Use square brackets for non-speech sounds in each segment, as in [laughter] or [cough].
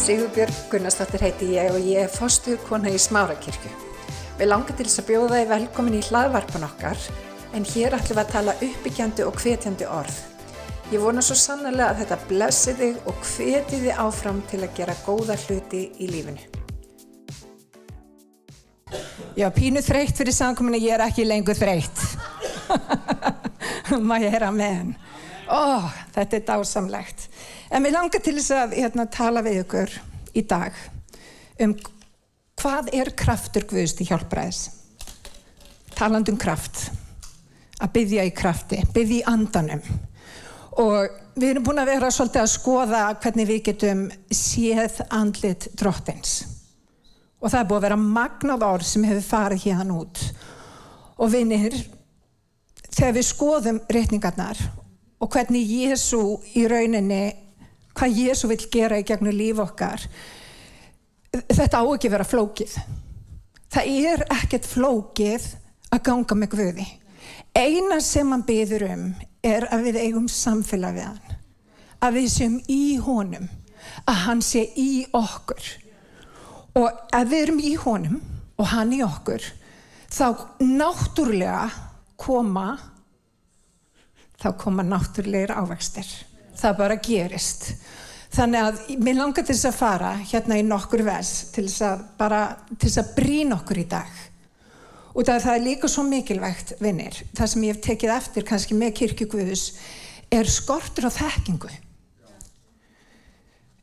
Sigurbjörg Gunnarsdóttir heiti ég og ég er fostuð kona í Smárakirkju. Við langar til þess að bjóða þið velkomin í hlaðvarpan okkar en hér ætlum við að tala uppbyggjandi og hvetjandi orð. Ég vona svo sannlega að þetta blessi þig og hveti þið áfram til að gera góða hluti í lífinu. Já, pínu þreytt fyrir samkominu, ég er ekki lengur þreytt. [laughs] Má ég heyra með henn. Ó, þetta er dásamlegt. En við langar til þess að hérna, tala við ykkur í dag um hvað er kraftur Guðust í hjálpræðis. Taland um kraft. Að byggja í krafti, byggja í andanum. Og við erum búin að vera svolítið að skoða hvernig við getum séð andlit drottins. Og það er búin að vera magnað orð sem hefur farið hérna út. Og vinnir, þegar við skoðum reyningarnar og hvernig Jésu í rauninni, hvað Jésu vil gera í gegnum líf okkar, þetta á ekki vera flókið. Það er ekkert flókið að ganga með Guði. Eina sem hann byður um er að við eigum samfélag við hann. Að við séum í honum, að hann sé í okkur. Og ef við erum í honum og hann í okkur, þá náttúrulega koma þá koma náttúrulegir ávægstir. Það bara gerist. Þannig að mér langar til þess að fara hérna í nokkur vers til þess að bara, til þess að brín okkur í dag. Og það er líka svo mikilvægt, vinnir, það sem ég hef tekið eftir kannski með kirkjugvöðus, er skortur á þekkingu.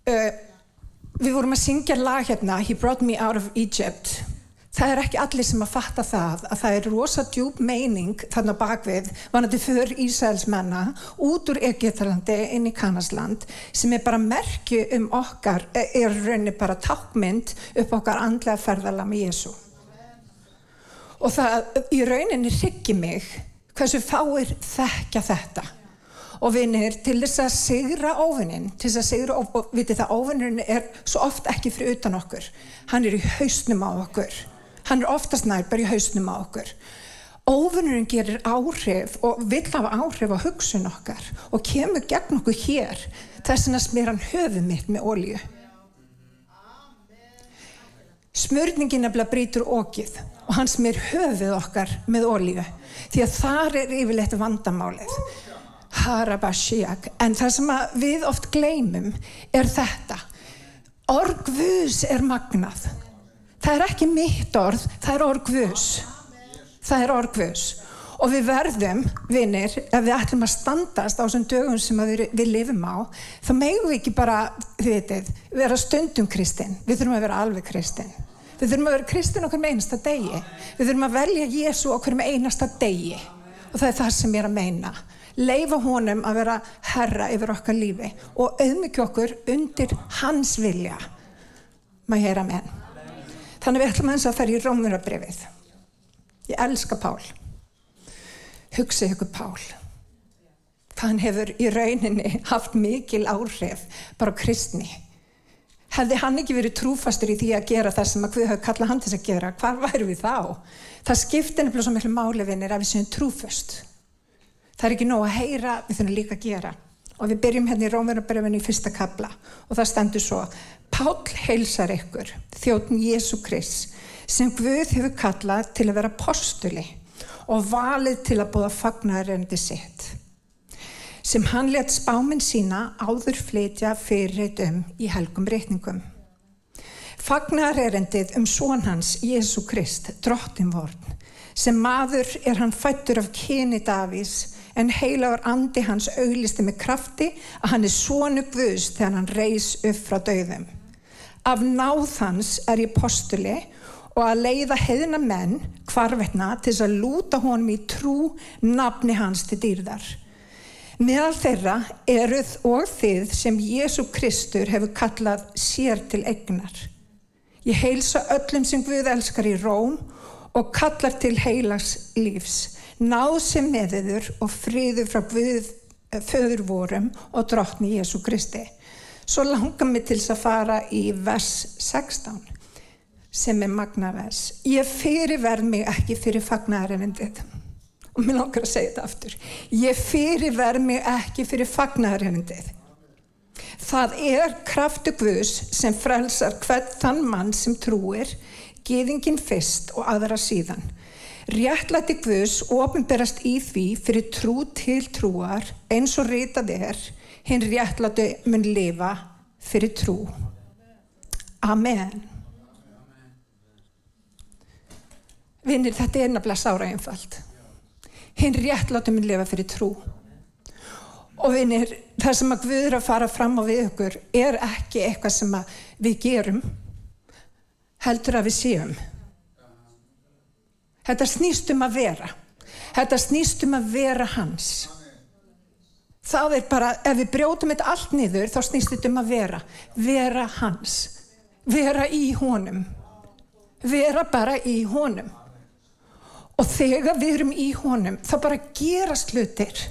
Uh, við vorum að syngja lag hérna, He brought me out of Egypt, það er ekki allir sem að fatta það að það er rosa djúb meining þarna bakvið vanandi för Ísæls menna út úr Egiptalandi inn í Kanasland sem er bara merkju um okkar er rauninni bara tákmynd upp okkar andlega ferðala með Jésu og það í rauninni riggi mig hversu fáir þekkja þetta. Og vinir til þess að sigra óvinnin til þess að sigra og vitið það óvinnin er svo oft ekki fyrir utan okkur. Hann er í hausnum á okkur hann er oftast nær bara í hausnum á okkur. Óvinnurinn gerir áhrif og vill hafa áhrif á hugsun okkar og kemur gegn okkur hér. Þess að smir hann höfuð mitt með ólíu smörningin nefnilega brýtur okið og hann smir höfuð okkar með ólíu því að þar er yfirleitt vandamálið. Harabashiak. En það sem við oft gleymum er þetta. Orgvus er magnað það er ekki mitt orð, það er orgvus það er orgvus og við verðum, vinnir ef við ætlum að standast á þessum dögum sem við, við lifum á þá megum við ekki bara, þið veitir vera stundum kristinn, við þurfum að vera alveg kristinn. Við þurfum að vera kristinn okkur með einasta degi. Við þurfum að velja Jésu okkur með einasta degi. Og það er það sem ég er að meina. Leifa honum að vera herra yfir okkar lífi og auðmyggja okkur undir hans vilja. Maður heyra menn Þannig við ætlum að fara í Rómurabrifið. Ég elska Pál. Hugsa ykkur Pál. Hann hefur í rauninni haft mikil áhrif bara kristni. Hefði hann ekki verið trúfastur í því að gera það sem að við höfum kallað hann til að gera, hvar væru við þá? Það skiptir nefnilega svo miklu málivinir að við séum trúfast. Það er ekki nóg að heyra, við þurfum líka að gera. Og við byrjum hérna í Rómurabrifinu í fyrsta kabla og það stendur svo Pál heilsar ykkur, þjóttn Jésu Krist, sem Guð hefur kallað til að vera postuli og valið til að búða fagnarrendi sitt, sem hann let spáminn sína áður flytja fyrirreit um í helgum reikningum. Fagnarrendið um són hans, Jésu Krist, drottinvorn, sem maður er hann fættur af kyni Davís, en heilagur andi hans auglisti með krafti að hann er sónu Guðs þegar hann reys upp frá döðum af náð hans er ég postuli og að leiða heiðina menn hvarvetna til þess að lúta honum í trú nafni hans til dýrðar. Meðal þeirra eruð og þið sem Jésu Kristur hefur kallað sér til egnar. Ég heilsa öllum sem Guð elskar í róm og kallar til heilags lífs. Náð sem meðiður og friður frá Guð föður vorum og drottni Jésu Kristi. Svo langar mig til að fara í vers 16 sem er magnavers. Ég fyrirverð mig ekki fyrir fagnarerindið. Og mér langar að segja þetta aftur. Ég fyrirverð mig ekki fyrir fagnarerindið. Það er kraftu Guðs sem frelsar hvern þann mann sem trúir, geðingin fyrst og aðra síðan. Réttlæti Guðs ofinberast í því fyrir trú til trúar eins og ritað er, hinn réttlæti mun lifa fyrir trú. Amen. Vinnir, þetta er nefnilega sára einfalt. Hinn réttlæti mun lifa fyrir trú. Og vinir, það sem að Guður að fara fram á við ykkur er ekki eitthvað sem við gerum, heldur að við séum. Þetta snýst um að vera. Þetta snýst um að vera hans. Það er bara, ef við brjótum þetta allt niður, þá snýst þetta um að vera. Vera hans. Vera í honum. Vera bara í honum. Og þegar við erum í honum, þá bara gerast hlutir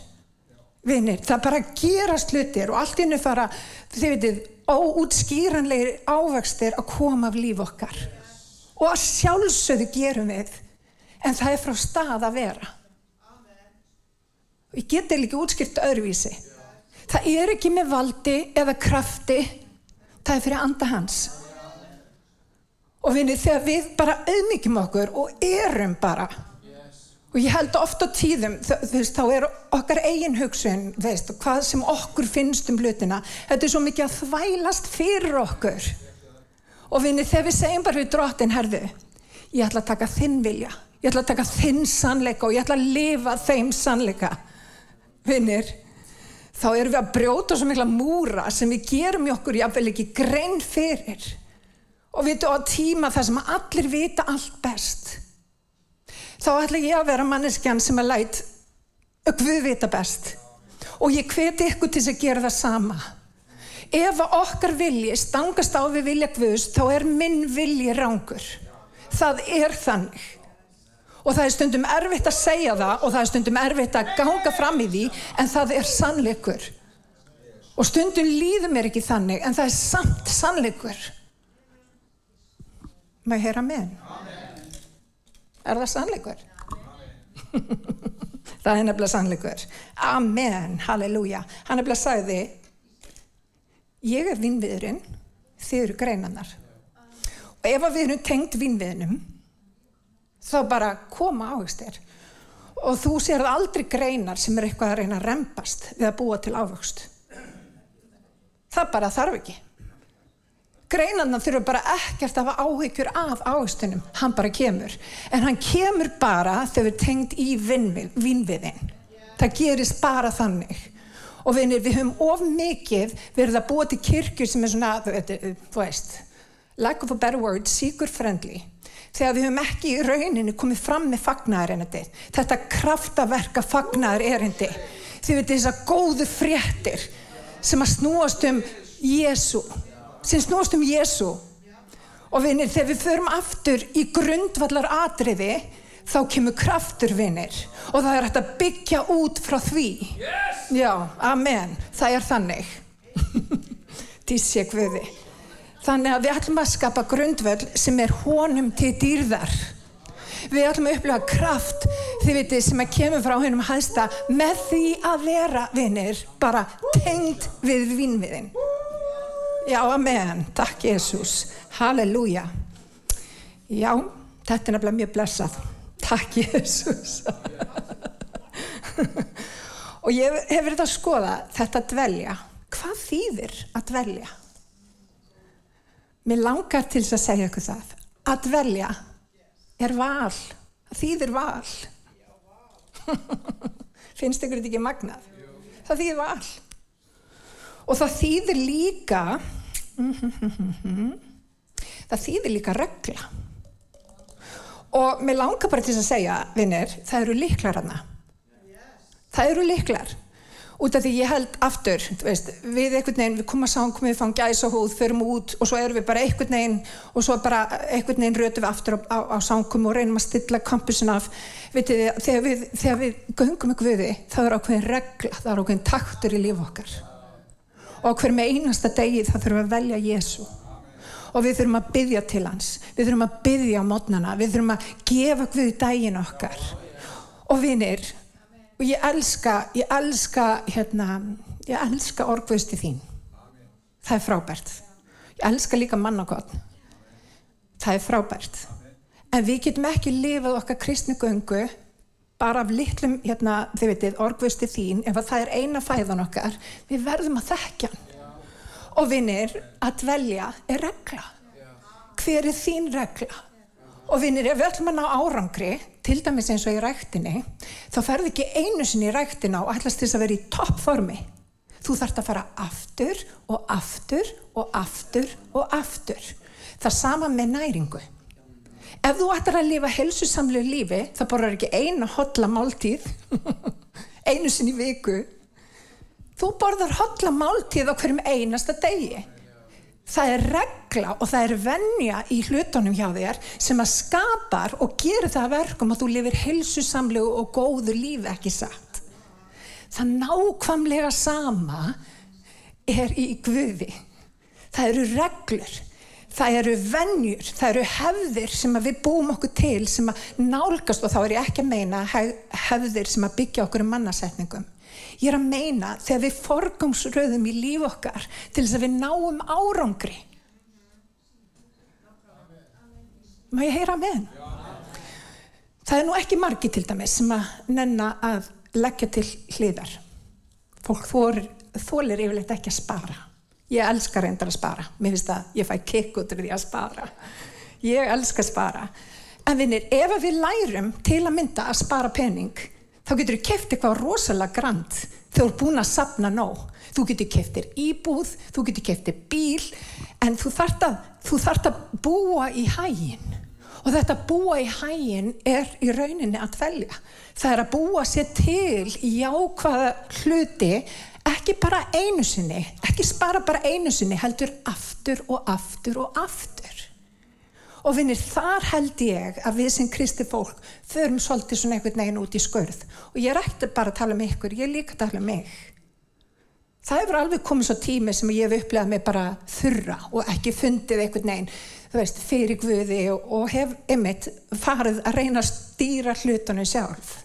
vinir, það bara gera slutir og allt innu fara, þið veitir, óútskýranlegir ávægstir að koma af líf okkar. Og að sjálfsögðu gerum við, en það er frá stað að vera. Og ég geti líka útskýrt öðruvísi. Það er ekki með valdi eða krafti, það er fyrir anda hans. Og vinir, þegar við bara auðmyggjum okkur og erum bara og ég held ofta tíðum veist, þá er okkar eigin hugsun veist, hvað sem okkur finnst um hlutina þetta er svo mikið að þvælast fyrir okkur og vinni þegar við segjum bara við drottin herðu ég ætla að taka þinn vilja ég ætla að taka þinn sannleika og ég ætla að lifa þeim sannleika. Vinnir þá erum við að brjóta svo mikla múra sem við gerum í okkur jáfnvel ekki grein fyrir. Og við erum á tíma þar sem allir vita allt best. Þá ætla ég að vera manneskjan sem er lætt Guð vita best. Og ég hveti ykkur til að gera það sama. Ef okkar vilji stangast á við vilja Guðs þá er minn vilji rángur það er þannig og það er stundum erfitt að segja það og það er stundum erfitt að ganga fram í því en það er sannleikur og stundum líður mér ekki þannig en það er samt sannleikur maður heyra með Er það sannleikur? [laughs] það er nefnilega sannleikur. Amen, halleluja. Hann nefnilega sagði, ég er vinnviðurinn, þið eru greinannar. Og ef við erum tengt vinnviðinum, þá bara koma áhugstir. Og þú sér aldrei greinar sem er eitthvað að reyna að rempast við að búa til áhugst. Það bara þarf ekki. Greinarnar þurfa bara ekkert að hafa áhyggjur af áherstunum, hann bara kemur. En hann kemur bara þegar við tengt í vinnviðin. Það gerist bara þannig. Og vinir, við höfum of mikið verið að búa til kirkju sem er svona, þú veist, lack of a better word, seeker friendly. Þegar við höfum ekki í rauninu komið fram með fagnæðarinandi. Þetta kraftaverka fagnæðarerindi. Þið veitir þess að góðu fréttir sem að snúast um Jésu sem snúast um Jésu og vinir þegar við förum aftur í grundvallar atriði þá kemur kraftur vinir. Og það er hægt að byggja út frá því. Yes! já, amen. Það er þannig. [laughs] Dísi ekviði þannig að við ætlum að skapa grundvöld sem er honum til dýrðar við ætlum að upplifa kraft þið veitir sem að kemur frá hennum hægsta með því að vera vinir bara tengd við vinnviðin Já, amen. Takk Jésús. Halleluja. Já, þetta er nefnilega mjög blessað. Takk Jésús. [laughs] og ég hef verið að skoða þetta dvelja. Hvað þýðir að dvelja? Mér langar til þess að segja ykkur það. Að dvelja er val. Það þýðir val. [laughs] Finnst ykkur þetta ekki magnað? Það þýðir val og það þýðir líka [laughs] það þýðir líka regla og mér langar bara til að segja vinnir, það eru líklar hana það eru líklar út af því ég held aftur veist, við einhvern veginn, við komum að sáum við fáum gæsa húð, förum út og svo erum við bara einhvern veginn og svo bara einhvern veginn rötum við aftur á, á, á sáum og reynum að stilla kampusin af. Vitið, þegar við, þegar við göngum við því það er ákveðin regla, það er ákveðin taktur í líf okkar. Og hver með einasta degi það þurfum að velja Jésu og við þurfum að byggja til hans við þurfum að byggja á mótnana við þurfum að gefa Guði daginn okkar. Og vinir og ég elska ég elska hérna ég elska orgvösti þín. Það er frábært. Ég elska líka mannakotn það er frábært. En við getum ekki lifað okkar kristni göngu bara af litlum, hérna, þið veitir, orgvösti þín ef að það er eina fæðan okkar. Við verðum að þekkja hann. Og vinnir að dvelja er regla. Hver er þín regla? Og vinnir, ef við ætlum að ná árangri til dæmis eins og í ræktinni þá ferði ekki einu sinni í ræktina og ætlast þess að vera í toppformi. Þú þarfst að fara aftur og aftur og aftur og aftur. Það sama með næringu. Ef þú ætlar að lifa helsusamlu lífi það borðar ekki eina hotla máltíð [laughs] einu sinni viku. Þú borðar hotla máltíð á hverjum einasta degi það er regla og það er vennja í hlutunum hjá þér sem að skapar og gerir það verkum að þú lifir helsusamlu og góðu lífi ekki satt? Það nákvamlega sama er í Guði. Það eru reglur það eru vennjur, það eru hefðir sem við búum okkur til sem að nálgast og þá er ég ekki að meina hefðir sem að byggja okkur um mannasetningum ég er að meina þegar við forgangsröðum í líf okkar til þess að við náum árangri má ég heyra með henn það er nú ekki margi til dæmis sem að nenna að leggja til hliðar fólk þólir yfirleitt ekki að spara Ég elskar reyndar að spara. Mér finnst að ég fæ kikk út af því að spara. Ég elskar að spara. En vinnir, ef við lærum til að mynda að spara pening, þá getur við kæft eitthvað rosalega grand þegar þú er búin að sapna nóg. Þú getur kæftir íbúð, þú getur kæftir bíl, en þú þart að, þú þart að búa í hægin. Og þetta búa í hægin er í rauninni að tvelja. Það er að búa sér til í jákvæða hluti ekki bara einu sinni, ekki spara bara einu sinni, heldur aftur og aftur og aftur. Og vinnir, þar held ég að við sem kristi fólk förum svolítið svona einhvern veginn út í skörð. Og ég er ekkert bara að tala um ykkur, ég er líka að tala um mig. Það hefur alveg komið svo tími sem ég hef upplegað mig bara þurra og ekki fundið einhvern veginn, þú veist, fyrir guði og, og hef einmitt farið að reyna að stýra hlutunum sjálf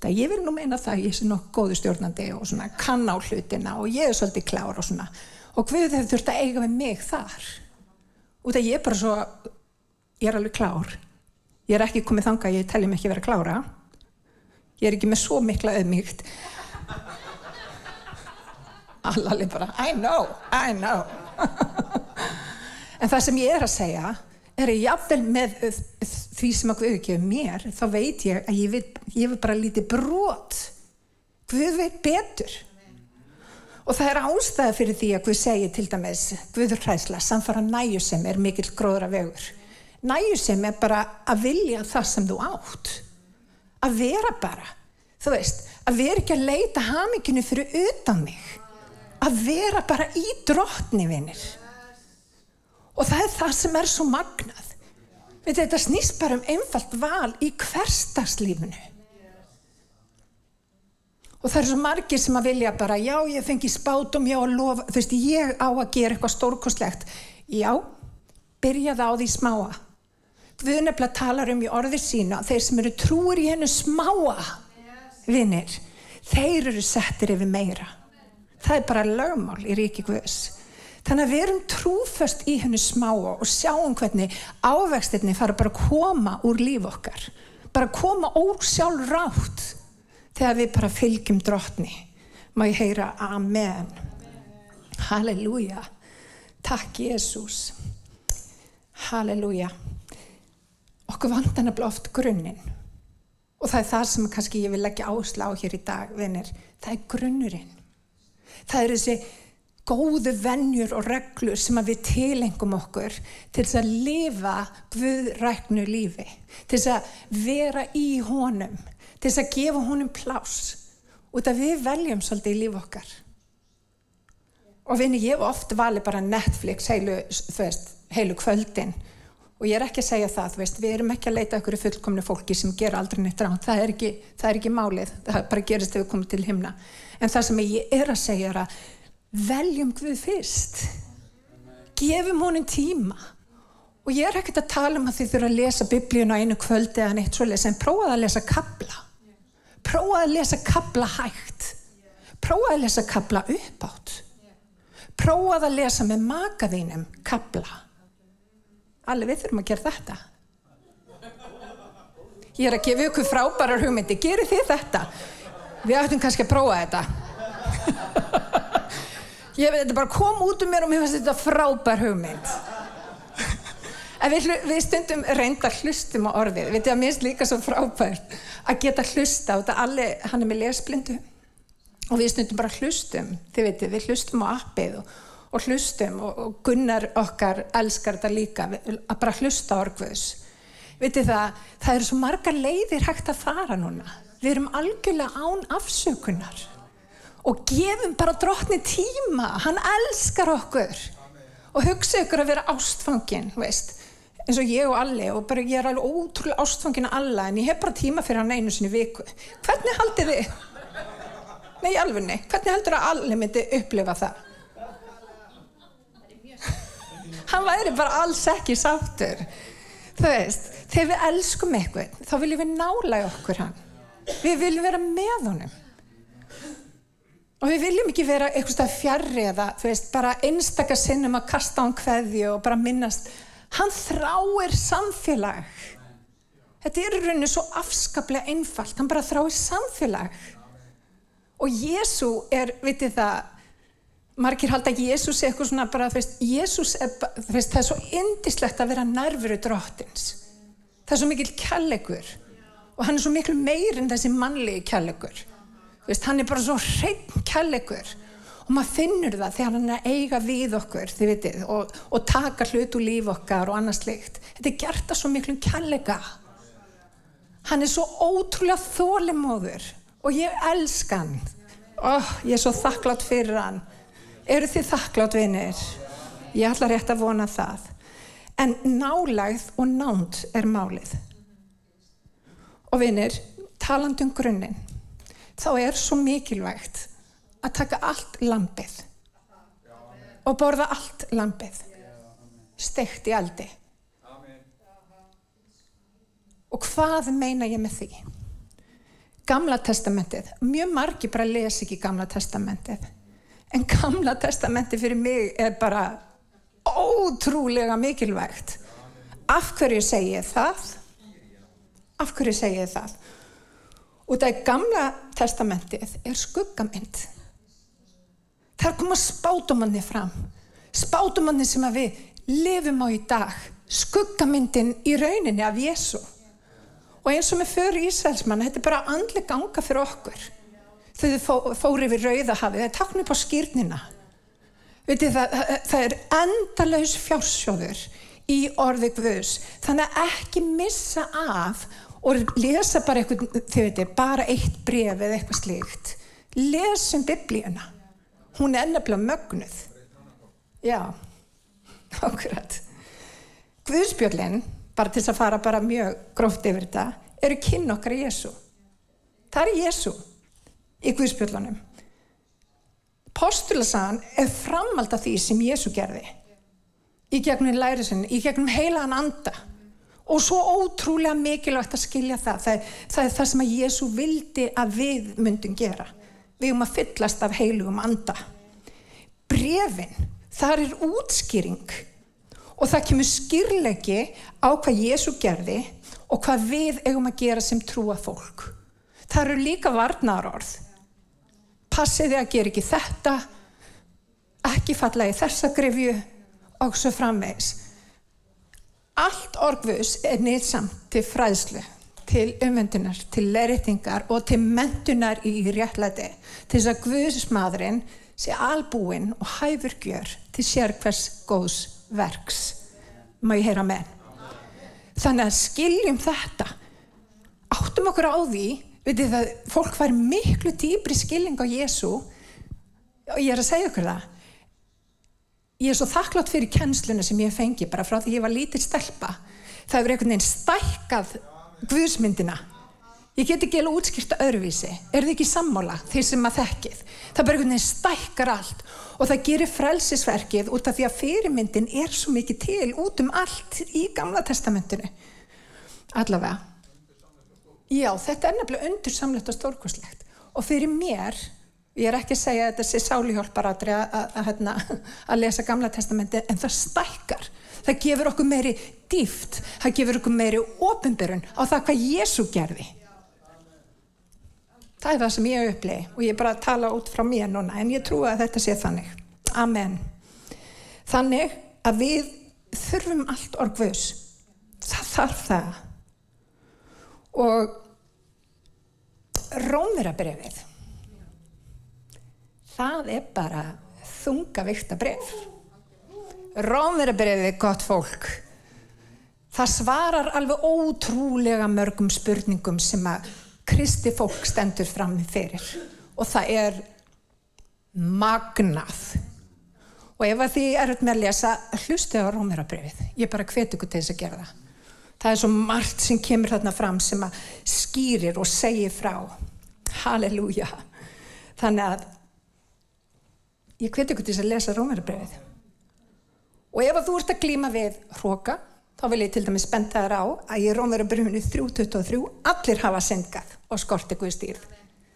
þetta, ég vil nú meina það ég sé nokkuð góðu stjórnandi og svona kann á hlutina og ég er svolítið klár og svona og hvað þau þurft að eiga með mig þar og það ég er bara svo ég er alveg klár. Ég er ekki komið þanga, ég telli mig ekki vera klára. Ég er ekki með svo mikla auðmygt allaveg bara I know, I know. [laughs] En það sem ég er að segja er ég jafnvel með því sem að Guð gefur mér þá veit ég að ég vil bara lítið brot. Guð veit betur og það er ástæða fyrir því að Guð segir til dæmis Guður hræsla, samfara næjusem er mikill gróðra vegur næjusem er bara að vilja það sem þú átt. Að vera bara þú veist, að vera ekki að leita haminginu fyrir utan mig. Að vera bara í drotni vinnir og það er það sem er svo magnað. Veit, þetta snýst bara um einfalt val í hverstagslífunu og það er svo margir sem að vilja bara já ég fengi spátum, já að lofa þú veist ég á að gera eitthvað stórkostlegt. Já, byrjaði á því smáa. Við nefnilega talar um í orði sína þeir sem eru trúir í hennu smáa vinnir, þeir eru settir yfir meira. Það er bara lögmál í ríki Guðs. Þannig að við erum trúföst í hennu smáa og sjáum hvernig ávextinni fara bara að koma úr líf okkar. Bara að koma ósjálf rátt þegar við bara fylgjum drotni. Má ég heyra Amen. Halleluja. Takk Jésús. Halleluja. Okkur vandan að blá oft grunninn. Og það er það sem kannski ég vil leggja áslá hér í dag, vinnir. Það er grunnurinn. Það er þessi góðu vennjur og reglur sem að við tilengum okkur til þess að lifa guðræknu lífi, til þess að vera í honum, til þess að gefa honum plás og það við veljum svolítið í líf okkar. Og vinni, ég hef oft valið bara Netflix heilu, veist, heilu kvöldin. Og ég er ekki að segja það, veist, við erum ekki að leita okkur í fullkomnu fólki sem ger aldrei neitt ránt, það er ekki, það er ekki málið, það bara gerist ef við komum til himna. En það sem ég er að segja er að veljum Guð fyrst. Gefum honum tíma. Og ég er ekkert að tala um að þið þurfa að lesa biblíun á einu kvöldi eða neitt svolítið sem prófaði að lesa kabla prófaði að lesa kabla hægt prófaði að lesa kabla uppátt prófað að lesa með maka þínum kabla. Allir við þurfum að gera þetta. Ég er að gefa ykkur frábærar hugmyndi. Gerir þið þetta? Við ættum kannski að prófa þetta. [laughs] Ég veit, þetta bara kom út um mér og mér finnst þetta frábær hugmynd. En við, við stundum reynda hlustum á orðið. Við mér finnst líka svo frábært að geta hlusta á þetta. Alli, hann er með lesblindu og við stundum bara hlustum. Þið veitum, við hlustum á appið og, og hlustum og, og Gunnar okkar elskar þetta líka, að bara hlusta á orðguðs vitið það, það eru svo marga leiðir hægt að fara núna. Við erum algjörlega án afsökunar og gefum bara drotni tíma, hann elskar okkur og hugsa ykkur að vera ástfangin, veist, eins og ég og Alli og bara ég er alveg ótrúlega ástfangin að alla en ég hef bara tíma fyrir hann einu sinni viku. Hvernig haldið þið? Nei, alveg nei. Hvernig heldur að Alli myndi upplifa það? Hann væri bara alls ekki sáttur. Það veist, þegar við elskum eitthvað, þá viljum við nála í okkur hann. Við viljum vera með honum. Og við viljum ekki vera eitthvað fjarrri eða, þú veist, bara einstakar sinnum að kasta á hann hverju og bara minnast. Hann þráir samfélag. Þetta er í rauninu svo afskaplega einfalt. Hann bara þráir samfélag. Og Jésu er, vitið það, margir halda að Jésús er eitthvað svona bara, veist, Jésús er, veist, það er svo indislegt að vera nærveru drottins. Það er svo mikil kjallegur og hann er svo mikil meir en þessi mannlegi kjallegur. Hann er bara svo hrein kjallegur og maður finnur það þegar hann er að eiga við okkur, vitið, og, og taka hlut úr líf okkar og annars slikt. Þetta er gert að svo miklu kjallega. Hann er svo ótrúlega þólimóður og ég elska hann. Oh, ég er svo þakklátt fyrir hann eru þið þakklátt vinir ég ætla rétt að vona það en nálægð og nánd er málið og vinir talandum grunninn þá er svo mikilvægt að taka allt lampið og borða allt lampið steikt í aldi og hvað meina ég með því? Gamla testamentið, mjög margi bara lesi ekki Gamla testamentið. En gamla testamenti fyrir mig er bara ótrúlega mikilvægt. Af hverju segi ég það? Af hverju segi ég það? Og það er gamla testamentið er skuggamynd þar koma spátumanni fram spátumanni sem við lifum á í dag skuggamyndin í rauninni af Jésu og eins og með fyrir Ísælsmann þetta er bara andli ganga fyrir okkur þau fóri við rauðahafið, það er takn upp á skýrnina. Vitið, það, það er endalaus fjársjóður í orði Guðs. Þannig að ekki missa af og lesa bara, eitthvað, veitir, bara eitt bref eða eitthvað slíkt. Lesum biblíuna. Hún er nefnilega mögnuð. Já, [laughs] ákveðat. Guðspjöldin, bara til að fara bara mjög gróft yfir þetta, eru kynna okkar í Jésu. Það er Jésu í Guðspjöllunum. Postulasagan er framald af því sem Jésu gerði í gegnum læriðsinn, í gegnum heilagan anda og svo ótrúlega mikilvægt að skilja það. Það, það er það sem að Jésu vildi að við myndum gera. Við um að fyllast af heilugum anda. Brefin, þar er útskýring og það kemur skýrlegi á hvað Jésu gerði og hvað við eigum að gera sem trúa fólk. Það eru líka varnarorð passið þið að gera ekki þetta ekki falla í þessa grefju og svo framvegs allt orgvus er nýtsamt til fræðslu til umvendunar, til leiritingar og til mentunar í réttlæti. Til þess að Guðsmadurinn sé albúinn og hæfur gjör til sér hvers góðs verks. Má ég heyra með? Þannig að skiljum þetta. Áttum okkur á því Vitið það, fólk var miklu dýbri skilning á Jésu og ég er að segja okkur það. Ég er svo þakklátt fyrir kennsluna sem ég fengi bara frá því ég var lítill stelpa. Það hefur einhvern veginn stækkað guðsmyndina. Ég get ekki alveg útskýrta öðruvísi. Er þið ekki sammála því sem maður þekkið? Það bara einhvern veginn stækkar allt og það gerir frelsisverkið út af því að fyrirmyndin er svo mikið til út um allt í gamla testamentinu. Allavega. Já, þetta er nefnilega undirsamlegt og stórkoslegt og fyrir mér Ég er ekki að segja að þetta sé sálihjálparatri að, að, að, hérna, lesa gamla testamenti en það stækkar. Það gefur okkur meiri dýft, það gefur okkur meiri ofinberun á það hvað Jésu gerði. Það er það sem ég upplegi og ég er bara að tala út frá mér núna en ég trúi að þetta sé þannig. Amen. Þannig að við þurfum allt orgvöðs. Það þarf það. Og Rómverabrefið það er bara þungavíkta bref Rómverabrefið gott fólk. Það svarar alveg ótrúlega mörgum spurningum sem að kristi fólk stendur fram fyrir. Og það er magnað. Og ef að því er með að lesa hlustu á Rómverabrefið ég bara hvet ykkur til þess að gera það. Það er svo margt sem kemur þarna fram sem að skýrir og segir frá. Halleluja. Þannig að ég hveti ykkur til að lesa Rómarabröfið og ef að þú ert að glíma við hróka þá vil ég til dæmis benda þér á að í Rómarabröfinu 3.23 allir hafa syndgað og skort ykkur stýrð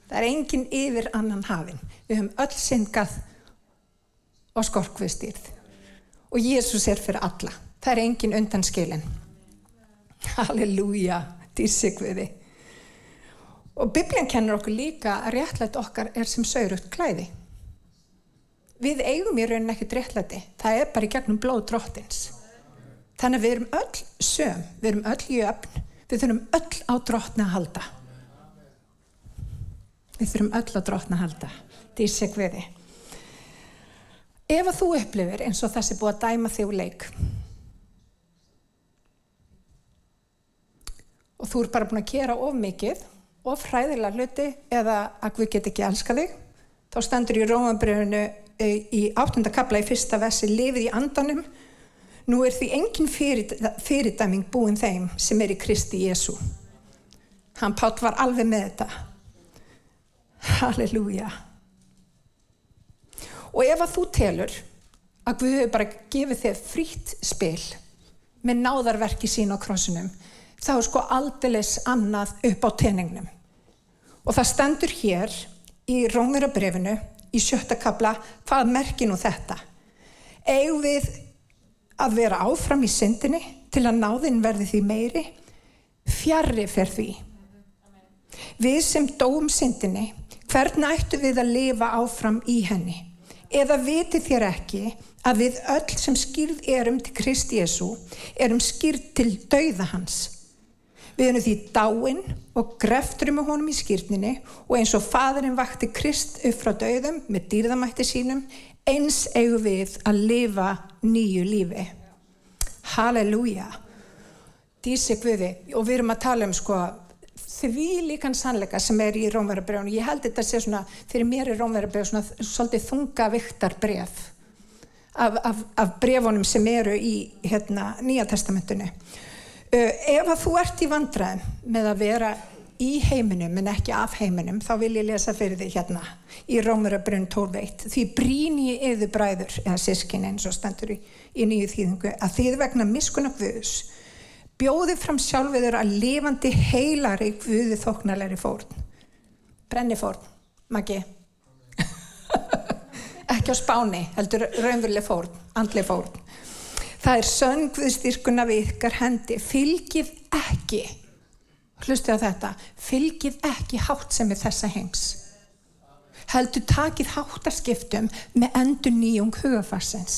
það er enginn yfir annan hafin við höfum öll syndgað og skort ykkur stýrð og Jésús er fyrir alla. Það er enginn undan skilin halleluja Guði. Og bibljan kennur okkur líka að réttlætt okkar er sem saurugt klæði. Við eigum í rauninni ekkert réttlætti. Það er bara í gegnum blóð dróttins. Þannig að við erum öll söm, við erum öll jöfn, við þurfum öll á dróttna að halda. Við þurfum öll á dróttna að halda. Það er segviði. Ef að þú upplifir eins og þessi búið að dæma þig úr leik og þú er bara búin að gera of mikið of hræðilega hluti eða að við get ekki elska þig þá stendur í Rómabröfunu í áttundakabla í fyrsta vessi lifið í andanum. Nú er því engin fyrirdæming búin þeim sem er í Kristi Jésu hann Pátt var alveg með þetta. Halleluja. Og ef að þú telur að Guð hefur bara gefið þig frýtt spil með náðarverki sín á krossunum þá er sko aldeilis annað upp á teningnum. Og það stendur hér í Rómurabrefinu í sjötta kabla hvað merkir nú þetta? Eigum við að vera áfram í syndinni til að náðin verði því meiri? Fjarrri fer því. Við sem dóum syndinni, hvernig ættu við að lifa áfram í henni? Eða viti þér ekki að við öll sem skýrð erum til Kristi Jésu erum skýrð til dauða hans? Við erum því dáinn og grefturum með honum í skýrninni og eins og fadurinn vakti Krist upp frá dauðum með dýrðamætti sínum, eins eigum við að lifa nýju lífi. Halleluja. Dísi Guði. Og við erum að tala um sko því líkan sannleika sem er í Rómverðarbreyfunu. Ég held þetta að sé svona, fyrir mér er Rómverðarbreyf svona svolítið þunga viktar breyf af, af, af brefunum sem eru í hérna, Nýja testamentinu. Uh, ef að þú ert í vandræðum með að vera í heiminum en ekki af heiminum þá vil ég lesa fyrir því hérna í Rómurabrunn 12.1 því bríni í yður bræður eða sískin eins og stendur í, í nýju þýðingu að þið vegna miskun og guðus bjóði fram sjálfiður að lifandi heilari guði þóknalari fórn. Brenni fórn, magi [laughs] ekki á spáni heldur raunveruleg fórn, andli fórn Það er söngviðstyrkuna við ykkar hendi. Fylgið ekki, hlustu á þetta, fylgið ekki hátt sem er þessa heims. Heldur takið háttaskiptum með endur nýjung hugafarsins.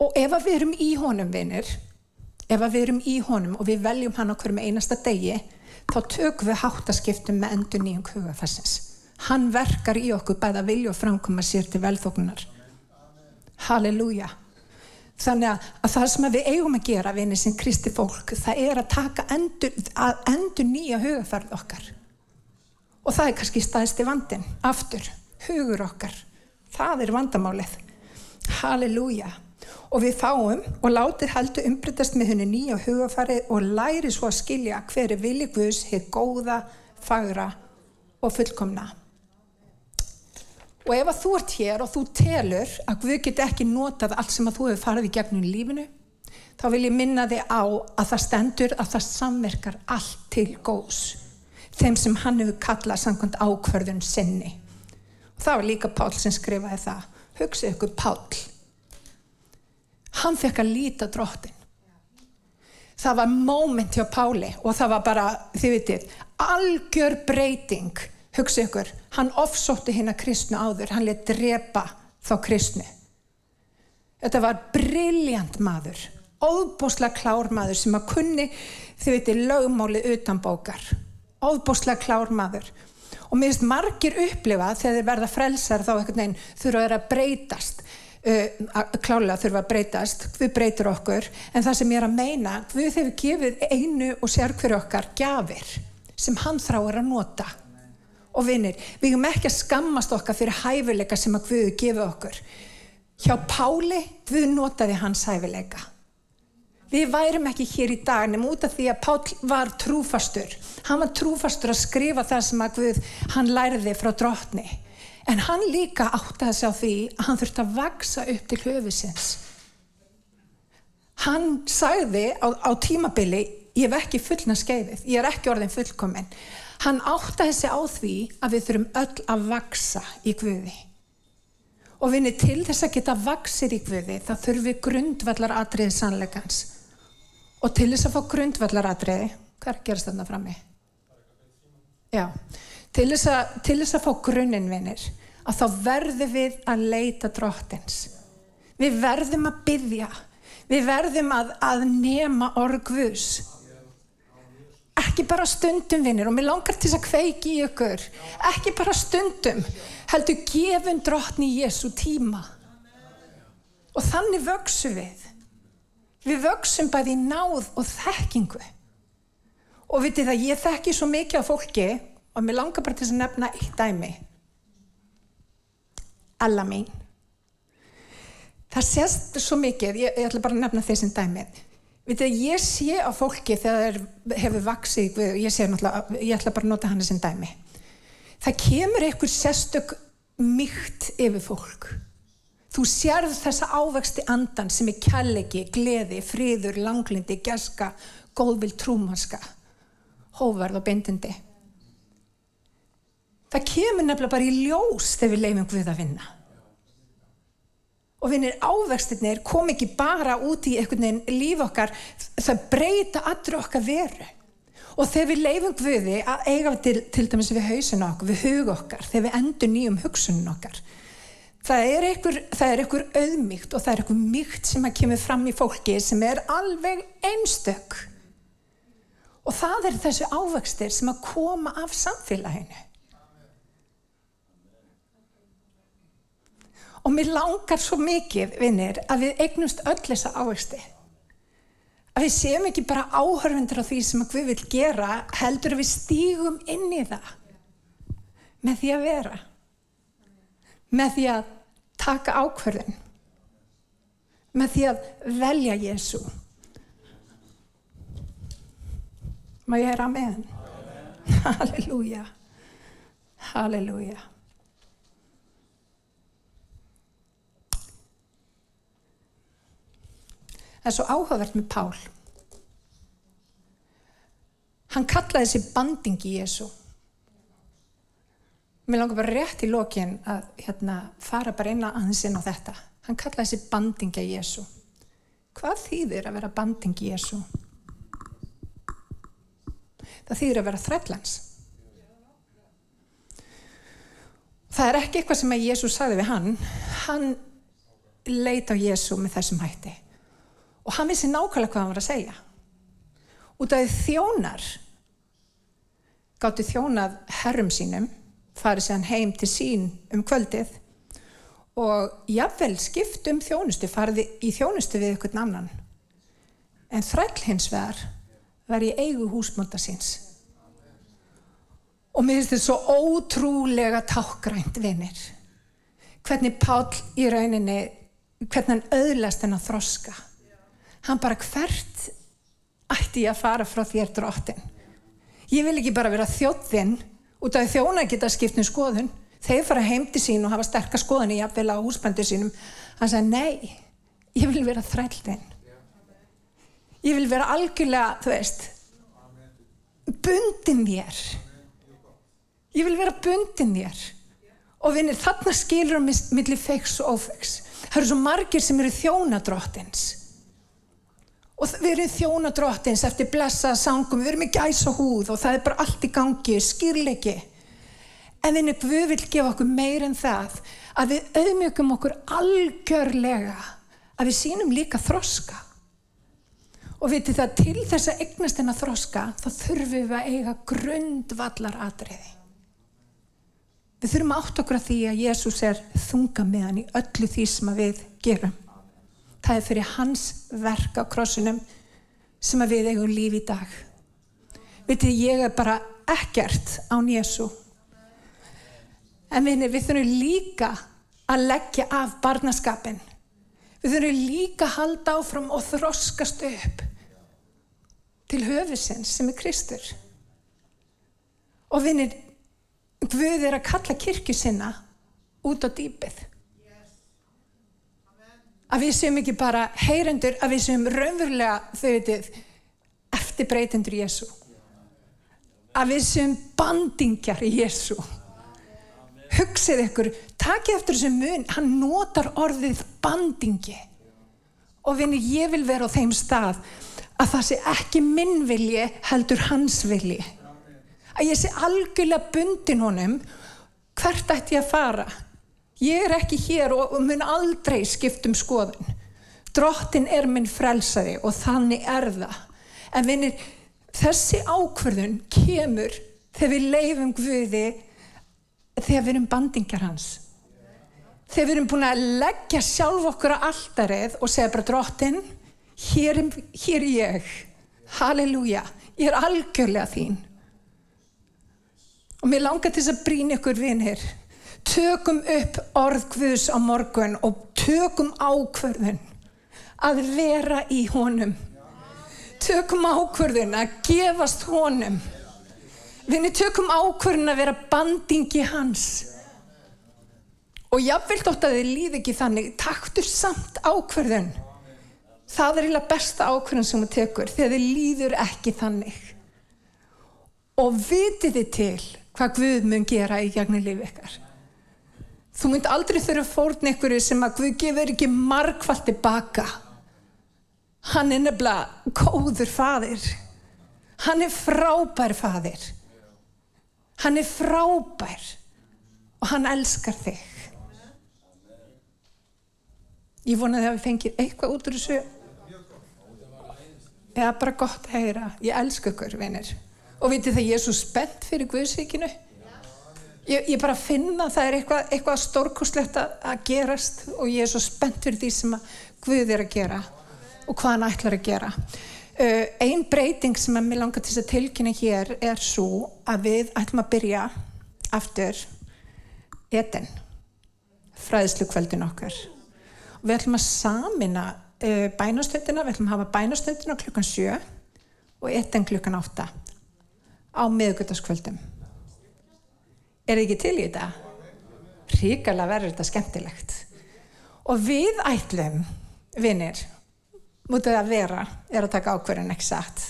Og ef við erum í honum, vinnir, ef við erum í honum og við veljum hann okkur með einasta degi, þá tökum við háttaskiptum með endur nýjung hugafarsins. Hann verkar í okkur bæða vilja og framkoma sér til velþóknunar. Halleluja. Þannig að, að það sem við eigum að gera vinni sem kristi fólk, það er að taka endur, að endur nýja hugafærð okkar. Og það er kannski staðist í vandin, aftur, hugur okkar. Það er vandamálið. Halleluja. Og við fáum og látir heldur umbreytast með henni nýja hugafærið og læri svo að skilja hverju vilji Guðs hefur góða, fagra og fullkomna. Og ef að þú ert hér og þú telur að Guð get ekki notað allt sem að þú hefur farið í gegnum lífinu, þá vil ég minna þig á að það stendur að það samverkar allt til góðs. Þeim sem hann hefur kallað samkvæmt ákverðun sinni. það var líka Pál sem skrifaði það hugsið ykkur Pál hann fekk að líta drottin það var moment hjá Páli og það var bara, þið vitið algjör breyting hugsið ykkur, hann ofsótti hinn að kristnu áður, hann let drepa þá kristnu. Þetta var brilljant maður óbúslega klár maður sem að kunni þið vitið lögmáli utan bókar. Óbúslega klár maður. Og mér finnst margir upplifa þegar þeir verða frelsar þá einhvern veginn þurfa að breytast. Uh, klálega þurfa að breytast. Við breytur okkur. En það sem ég er að meina við hefur gefið einu og sér hverju okkar gafir sem hann þráir að nota og vinnir, við erum ekki að skammast okkar fyrir hæfileika sem að Guðu gefið okkur. Hjá Páli Guð notaði hans hæfileika. Við værum ekki hér í dag nefnum út af því að Pál var trúfastur. Hann var trúfastur að skrifa það sem að Guð hann læriði frá drotni en hann líka átti að sjá því að hann þurfti að vaksa upp til höfusins hann sagði á, á tímabili ég hef ekki fullna skeiðið. Ég er ekki orðin fullkominn hann átti að sjá því að við þurfum öll að vaksa í Guði. Og vinni til þess að geta vaksir í Guði það þurfi grundvallar atriðið sannleikans. Og til þess að fá grundvallaratriði hvað er að gerast þarna frammi? Já, til þess að, til þess að fá grunninn að þá verðum við að leita drottins. Við verðum að byggja við verðum að, að nema orgvus ekki bara stundum vinnir og mér langar til þess að kveiki í ykkur ekki bara stundum heldur gefum drottni Jésu tíma og þannig vöksu við Við vöksum bæði náð og þekkingu. Og vitið það, ég þekki svo mikið af fólki og mér langar bara til að nefna eitt dæmi. Alla mín. Það sést svo mikið, ég, ég ætla bara að nefna þessin dæmið. Það, ég sé á fólki þegar það hefur vaksið, ég sé náttúrulega, ég ætla bara að nota hann þessin dæmi. Það kemur einhver sérstök mýkt yfir fólk. Þú sérð þessa ávexti andan sem er kjallegi, gleði, fríður, langlindi, gjaska, góðvild, trúmanska, hóvarð og bindindi. Það kemur nefnilega bara í ljós þegar við leifum Guð að vinna. Og vinnir ávextinir kom ekki bara út í einhvern veginn líf okkar, það breyta allur okkar veru. Og þegar við leifum Guði að eiga til, til dæmis við hausin okkur, við hug okkar, þegar við endur nýjum hugsunum okkar, Það er einhver, einhver auðmygt og það er einhver mygt sem að kemur fram í fólki sem er alveg einstök. Og það er þessu ávextir sem að koma af samfélaginu. Og mér langar svo mikið, vinnir, að við eignumst öll þessa ávexti. Að við séum ekki bara áhörfundur á því sem að við vil gera, heldur að við stígum inn í það. Með því að vera. Með því að taka ákverðin með því að velja Jésu má ég hera með [laughs] halleluja. Halleluja það er svo áhugavert með Pál hann kallaði þessi banding í Jésu Mér langar bara rétt í lókin að hérna, fara bara inn að hans inn á þetta. Hann kallaði þessi bandingi Jésu. Hvað þýðir að vera bandingi Jésu? Það þýðir að vera þrællans. Það er ekki eitthvað sem að Jésu sagði við hann. Hann leita á Jésu með þessum hætti. Og hann vissi nákvæmlega hvað hann var að segja. Út af þjónar gáttu þjónað herrum sínum farið sér heim til sín um kvöldið og jáfnvel skipt um þjónustu, farið í þjónustu við ykkur namnan. En þræll hins vegar var í eigu húsmönda síns. Og mér finnst þetta svo ótrúlega tákgrænt vinnir. Hvernig Pál í rauninni, hvernig hann auðlast henn að þroska. Hann bara hvert ætti ég að fara frá þér drottin. Ég vil ekki bara vera þjóttinn út af þjóna geta skipt um skoðun þeir fara heim til sín og hafa sterkar skoðun í jafnvel á húsbændu sínum hann sagði nei, ég vil vera þrældin ég vil vera algjörlega þú veist bundin þér ég vil vera bundin þér Og vinir, þarna skilur um millir feiks og ófeiks. Það eru svo margir sem eru þjónadróttins. Og við erum þjónadróttins eftir blessaða sangum, við erum í gæsa húð og það er bara allt í gangi, skýrleiki. En vinir, Guð vil gefa okkur meir en það að við auðmjögum okkur algjörlega að við sínum líka þroska. Og vitið það til þess að eignast hennar þroska þá þurfum við að eiga grundvallar atriði. Við þurfum að átt okkur að því að Jésús er þunga með hann í öllu því sem við gerum. Það er fyrir hans verk á krossunum sem við eigum líf í dag. Vitið, ég er bara ekkert án Jésú. En vinni, við þurfum líka að leggja af barnaskapin. Við þurfum líka að halda áfram og þroskast upp til höfusins sem er Kristur. Og vinnir, Guð er að kalla kirkju sinna út á dýpið. Að við séum ekki bara heyrendur, að við séum raunverulega, þau veitir, eftirbreytendur Jésu. Að við séum bandingjar í Jésu. Hugsið ykkur, takið eftir þessu mun, hann notar orðið bandingi. Og vinni, ég vil vera á þeim stað að það sé ekki minn vilji heldur hans vilji að ég sé algjörlega bundin honum hvert ætti ég að fara ég er ekki hér og mun aldrei skipt um skoðun. Drottin er minn frelsari og þannig er það. En vinir, þessi ákverðun kemur þegar við leifum Guði þegar við erum bandingar hans. Þegar við erum búin að leggja sjálf okkur á alldarið og segja bara drottin hér, hér er ég. Halleluja, ég er algjörlega þín. Og mér langar til þess að brína ykkur vinir. Tökum upp orðkvöðs á morgun og tökum ákverðin að vera í honum. Tökum ákverðin að gefast honum. Vinni, tökum ákverðin að vera bandingi hans. Og jáfnveld ótt að þið líði ekki þannig, taktur samt ákverðin. Það er eiginlega besta ákverðin sem þú tekur þegar þið líður ekki þannig. Og vitið þið til hvað Guð mun gera í gegnum lífi ykkar. Þú mynd aldrei þurfa fórn ykkur sem að Guð gefur ekki margfald tilbaka. Hann er nefnilega góður fadir. Hann er frábær fadir. Hann er frábær og hann elskar þig. Ég vonaði að við fengið eitthvað út úr þessu. Eða bara gott að heyra. Ég elska ykkur, vinir og vitið það ég er svo spennt fyrir Guðsvíkinu ég, ég bara finna það er eitthvað, eitthvað stórkoslegt að gerast og ég er svo spennt fyrir því sem Guð er að gera og hvað hann ætlar að gera. Uh, einn breyting sem ég langar til að tilkynna hér er svo að við ætlum að byrja aftur eten fræðslu kvöldin okkar. Og við ætlum að samina uh, bænastöndina, við ætlum að hafa bænastöndina klukkan 7 og eten klukkan 8 á miðugöldaskvöldum er þið ekki til í þetta? ríkala verður þetta skemmtilegt. Og við ætlum vinnir mútið að vera er að taka ákverðin ekki satt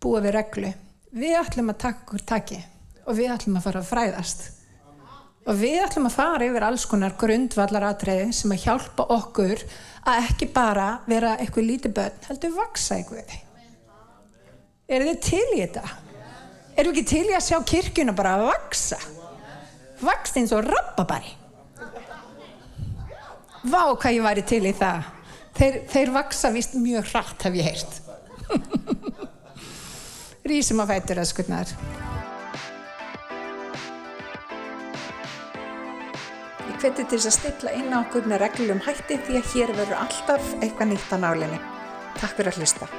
búa við reglu. Við ætlum að taka okkur taki og við ætlum að fara að fræðast. Og við ætlum að fara yfir alls konar grundvallar aðtreiði sem að hjálpa okkur að ekki bara vera eitthvað lítið börn heldur vaksa eitthvað Er þið til í þetta? Erum við ekki til í að sjá kirkjuna bara að vaksa? Vakst eins og rappabæri. Vá hvað ég væri til í það. Þeir, þeir vaksa vist mjög hratt hef ég heyrt. [laughs] Rísum að fættur að skurnar. Ég hveti til þess að stilla inn á okkur með reglum hætti því að hér verður alltaf eitthvað nýtt á nálinni. Takk fyrir að hlusta.